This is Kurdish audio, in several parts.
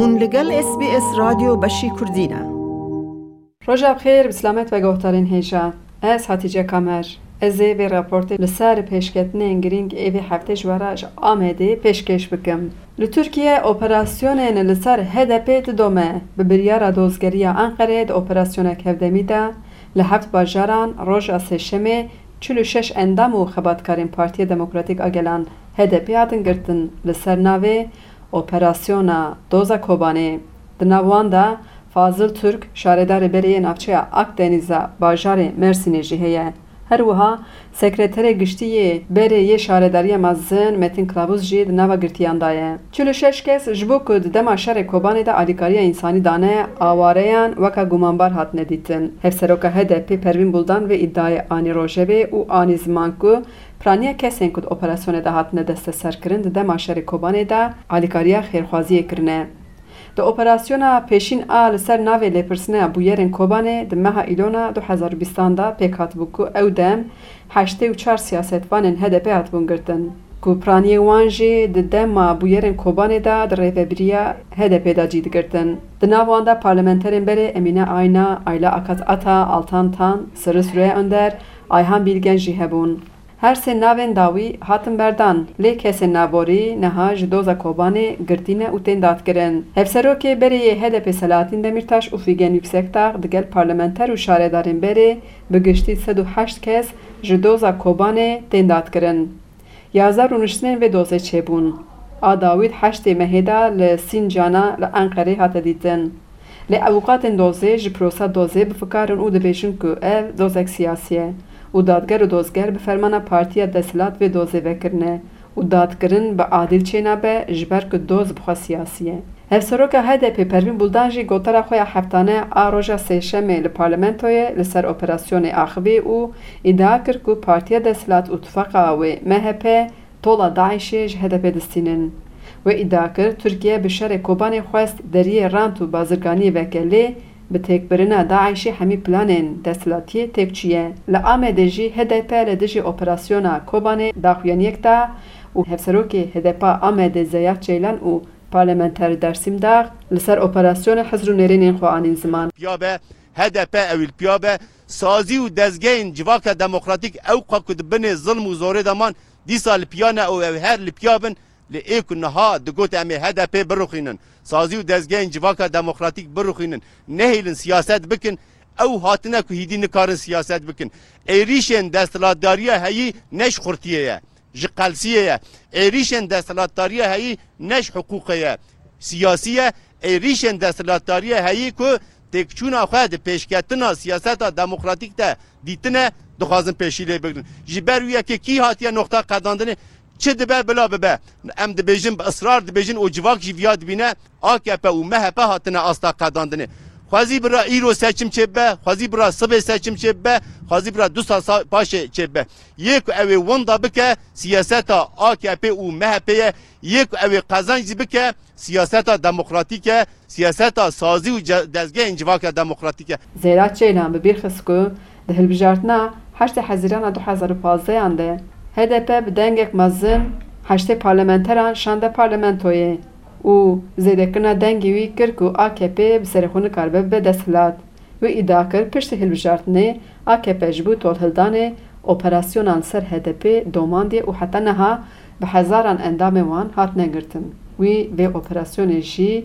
Hûn li gel SBS Radyo beşî kurdî ne. Roja bi xêr, bi silamet be guhdarên hêja. Ez Hatice Kamer. Ez ê vê raportê li ser pêşketinên girîng ê vê heftê ji wara ji Amedê pêşkêş bikim. Li Tirkiye operasyonên li ser HDP'ê didome. Bi biryara Dozgeriya Enqereyê di operasyonek hevdemî de li heft bajaran roja sêşemê çil û şeş endam û xebatkarên Partiyê Demokratîk a Gelan, HDP'ê hatin girtin li ser navê Operasyona Doza Kobanê, di nav wan de Fazil Turk şaredarê berê yê navçeya Akdeniz a bajarê Mêrsînê jî heye. Her wiha Sekreterê Giştî yê berê yê Şaredariya Mezin Metin Kılavuz jî di nava girtiyan de ye. Çil û şeş kes ji bo ku di dema şerê Kobanê de alîkariya însanî dane awareyan weke gumanbar hatine dîtin. Hevseroka HDP'ê Pervîn Buldan vê îdiayê anî rojevê û anî ziman ku Piraniya kesên ku di operasyonê de hatine desteserkirin di dema şerê Kobanê de alîkariya xêrxwaziyê kirine. Di operasyona pêşîn a li ser navê lêpirsineya bûyerên Kobanê di meha Îlona du hezar û bîst an de pêk hatibû ku ew dem heştê û çar siyasetvanên HDP'ê hatibûn girtin ku piraniyên wan jî di dema bûyerên Kobanê de di rêvebiriya HDP'ê de cî digirtin. Di nav wan de parlamenterên berê Emîne Ayna, Ayla Akat Ata, Altan Tan, Sirri Sureya Önder, Ayhan Bîlgen jî hebûn. Her sê navên dawî hatin berdan, lê kesên naborî niha ji doza Kobanê girtîne û tên dadkirin. Hevserokê berê yê HDP'ê Selahattin Demîrtaş û Fîgen Yuksektag di gel parlamenter û şaredarên berê bi giştî sed û heşt kes ji doza Kobanê tên dadkirin. Yaza rûniştinên vê dozê çêbûn. A Dawîd heştê mehê de li Sîncana li Enqerê hate dîtin. Lê ewûkatên dozê ji pirosa dozê bi fikar in û dibêjin ku ev dozek siyasî ye û dadger û dozger bi fermana partiya desthilat vê dozê vekirine û dadkirin bi adîl çênabe ji ber ku doz bi xwe siyasî ye. Hevseroka HDP'ê Pervîn Buldan jî gotara xwe ya heftane a roja sêşemê li parlamentoyê li ser operasyonê axivî û Îdia kir ku partiya desthilat û tufaqa wê MHP tola DAIŞ'ê ji HDP'ê distînin. Wê îdia kir Tirkiye bi şerê Kobanê xwest deriyê rant û bazirganiyê veke lê bi têkbirina DAIŞ'ê hemî planên desthilatiyê têk çiye. Li Amedê jî HDP li dijî operasyona Kobanê daxuyaniyek da û Hevserokê HDP'a Amedê Zeya Çeylan û Parlamenterê Dersîm Dag li ser operasyona Hizr û nêrînên xwe anîn ziman. Piya be, HDP ewil piya be. Sazî û dezgehên civaka demokratîk ewqa ku di binê zilm û zorê de man, dîsa li piya ne û ew ê her li piya bin, lê ê ku niha digot em ê HDP'ê birixwînin, sazî û dezgehên civaka demokratîk birixwînin, nehêlin siyaset bikin, ew hatine ku hîdî nikarin siyaset bikin. Êrîşên desthilatdariya heyî ne ji xurtiyê ye, Ji qelsiyê ye. Êrîşên desthilatdariyê heyî ne ji hiqûqê ye. Siyasî ye. Êrîşên desthilatdariyê heyî ku têkçûna xwe di pêşketina siyaseta demokratîk de dîtine, dixwazin pêşî lê bigirin. Ji ber wî ye ku kî hatiye noqta qedandinê, çi dibe bila bibe. Em dibêjin, bi israr dibêjin û civak jî viya dibîne, akp û MHP hatine asta qedandinê. Xwezî bira îro seçim çêbibe, xwezî bira sibê seçim çêbibe, xwezî bira du sal paşê çêbibe. Yê ku ew ê winda bike siyaseta akp û MHP'ê ye, yê ku ew ê qezenc zî bike siyaseta demokratîk e, siyaseta sazî û dezgehên civaka demokratîk e. Zehra Çeylan bi bîr xist ku di hilbijartina heştê hezirana du hezar û pazdeh-an de hdp bi dengek mezin heştê parlamenteran şande parlamentoyê û zêdekirina dengê wî kir ku akp bi serê xwe nikaribe bibe desthilat. Wî îdia kir, piştî hilbijartinê akp ji bo tolhildanê operasyona li ser HDP'ê domandiye û heta niha bi hezaran endamên wan hatine girtin. Wî vê operasyonê jî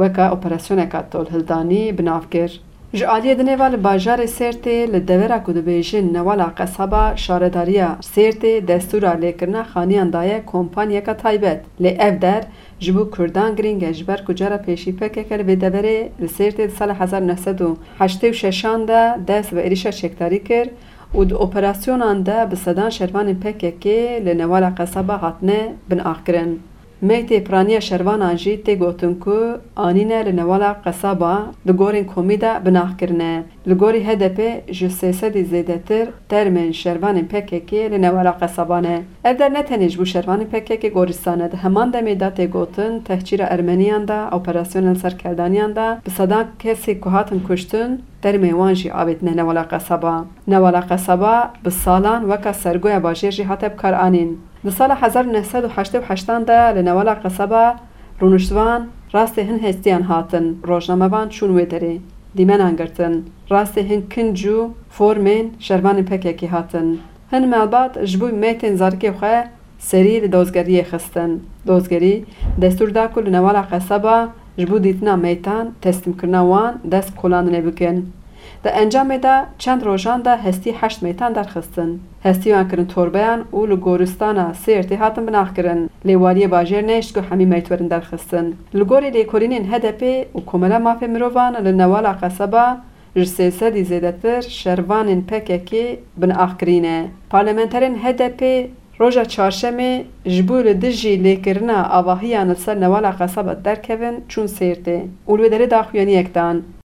weke operasyoneka tolhildanî bi nav kir. Ji aliyê din êva li bajarê Sêrtê li devera ku dibêjin Newala Qesaba şaredariya Sêrtê destûra lêkirina xaniyan daye kompanyeka taybet. Lê ev der Ji bo kurdan girîng e ji ber ku cara pêşî pkk li vê deverê li Sêrtê di sala hezar û neh sed û heştê û şeşan de dest bi êrîşa çekdarî kir û di operasyonan de bi sedan şervanên pkk li Newala Qesaba hatine binaxkirin. Meytê piraniya şervanan jî tê gotin ku anîne li Newala Qesaba di gorên komî de binaxkirine. Li gorî HDP'ê ji sê sedî zêdetir termên şervanên PKK'ê li newala qesaban e. Ev der ne tenê ji bo şervanên PKK'ê goristan e. Di heman demê de tê gotin tehcîra ermeniyan de, operasyona li ser keldaniyan de bi sedan kesê ku hatin kuştin termê wan jî avêtine newala qesaba. Newala qesaba bi salan weka sergoya bajêr jî hate bikaranîn. Di sala hezar û neh sed û heştê û heştan de li newala qesaba Rûniştvan, rastê hin hestiyan hatin, rojnamevan çûn wê derê, dîmenan girtin, rastê hin kinc û formên şervanên pkk hatin. Hin malbat ji bo mêtên zarikê xwe serî li dozgeriyê xistin. Dozgerî destûr da ku li newala qeseba ji bo dîtina mêtan, teslîmkirina wan, dest kolandinê bikin. Di encamê de çend rojan de hestî heşt mêtan derxistin. Hestiyan kirin torbeyan û li goristana Sêrtê hatin binaxkirin. Lêwariyê bajêr nehişt ku hemî meyt werin derxistin. Li gorî lêkolînên HDP'ê û Komara Mafê Mirovan li Newala Qeseba ji sê sedî zêdetir şervanên PKK'ê binaxkirîne. Parlamenterên HDP'ê roja Çarşemê ji bo li dijî lêkirina avahiyan li ser Newala Qeseba derkevin çûn Sêrtê û li wê derê daxuyaniyek dan.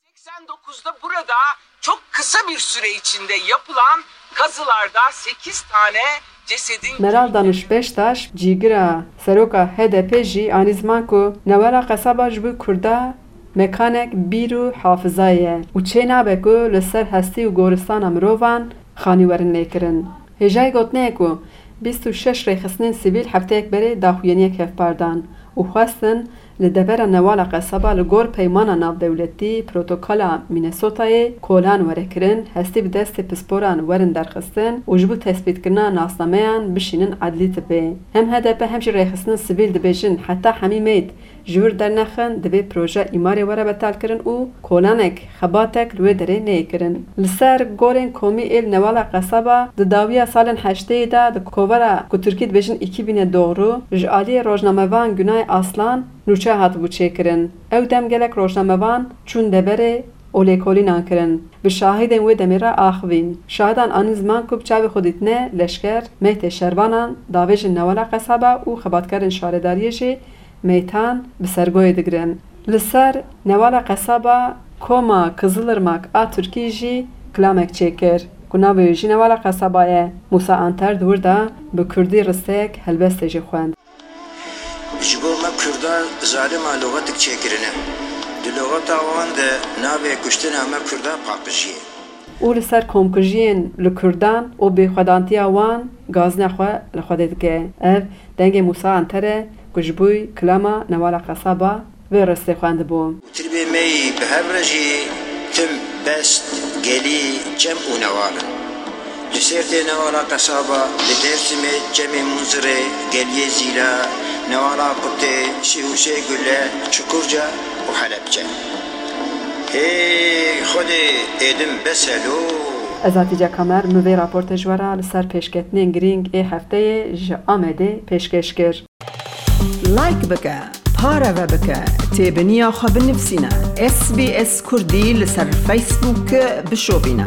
Seksen dokuz de burada çok kısa bir süre içinde yapılan kazılarda sekiz tane cesedin Meral Danış Beştaş cîgira seroka HDP'ê jî anî ziman ku newera qesaba ji bo Kurda mekanek bîr û hafizayê ye û çênabe ku li ser hestî û goristana mirovan xanî werin lêkirin. Hêjayî gotinê ye ku bîst û şeş rêxistinên sivîl hefteyek berê daxuyeniyek hevpar dan û xwestin Li devera Newala Qesaba li gor peymana navdewletî, Protokola Mînesotayê, kolan were kirin, hestî bi destê pisporan werin derxistin û ji bo tespîtkirina nasnameyan bişînin Edlî Tipê. Hem hdp hem jî rêxistinên sivîl dibêjin heta hemî meyt ji wir dernexin, divê proje îmarê were betalkirin û kolanek, Xebatek li wê derê neyê kirin. Li ser gorên komî ê li newala qesaba di dawiya salên heşteyê de di kovara ku tirkî dibêjin îkîbîne doğru ji aliyê rojnamevan Günay Aslan nûçe hatibû çêkirin. Ew dem gelek rojnamevan çûn deverê û lêkolînan kirin. Bi şahidên wê demê re axivîn. Şahidan anîn ziman ku bi çavê xwe dîtine leşker, mehtê şervanan, davêjên newala qesaba û xebatkerên şaredariyê jî Meytan bi sergoyê digirin. Li ser Newala Qesaba Koma Kizilirmak a Tirkî jî klamek çêkir ku navê wê jî Newala Qesaba ye. Mûsa Anter di wir de bi kurdî risteyek helbestê jî xwend. Ji bo me kurdan zalima loxetik çêkirine. Di loxeta wan de navê kuştina me kurdan paqij ye. Û li ser komkujiyên li kurdan û bêxwedantiya wan gazina xwe li Xwedê dike. Ev dengê Mûsa Anter e Ku ji bûy kilama newala qesaba vê ristê xwendibû. Tirbê me yî bi hev re jî tim, best, gelî, cem û newal in. Li Sêrtê newala qesaba, li Dêrsimê cemê Munzirê, geliyê Zîla, newala Qutê, Sihûsê Gule, Çukurca û Helepçe. Hey Xwedê êdim bes e lo. Ez Atîce Kamer min vê raportejwera li ser pêşketinên girîng ê hefteyê ji Amedê pêşkêş kir. Like bike, pareve bike, têbiniya xwe binivsîne, SBS Kurdî li ser Facebook bişopîne.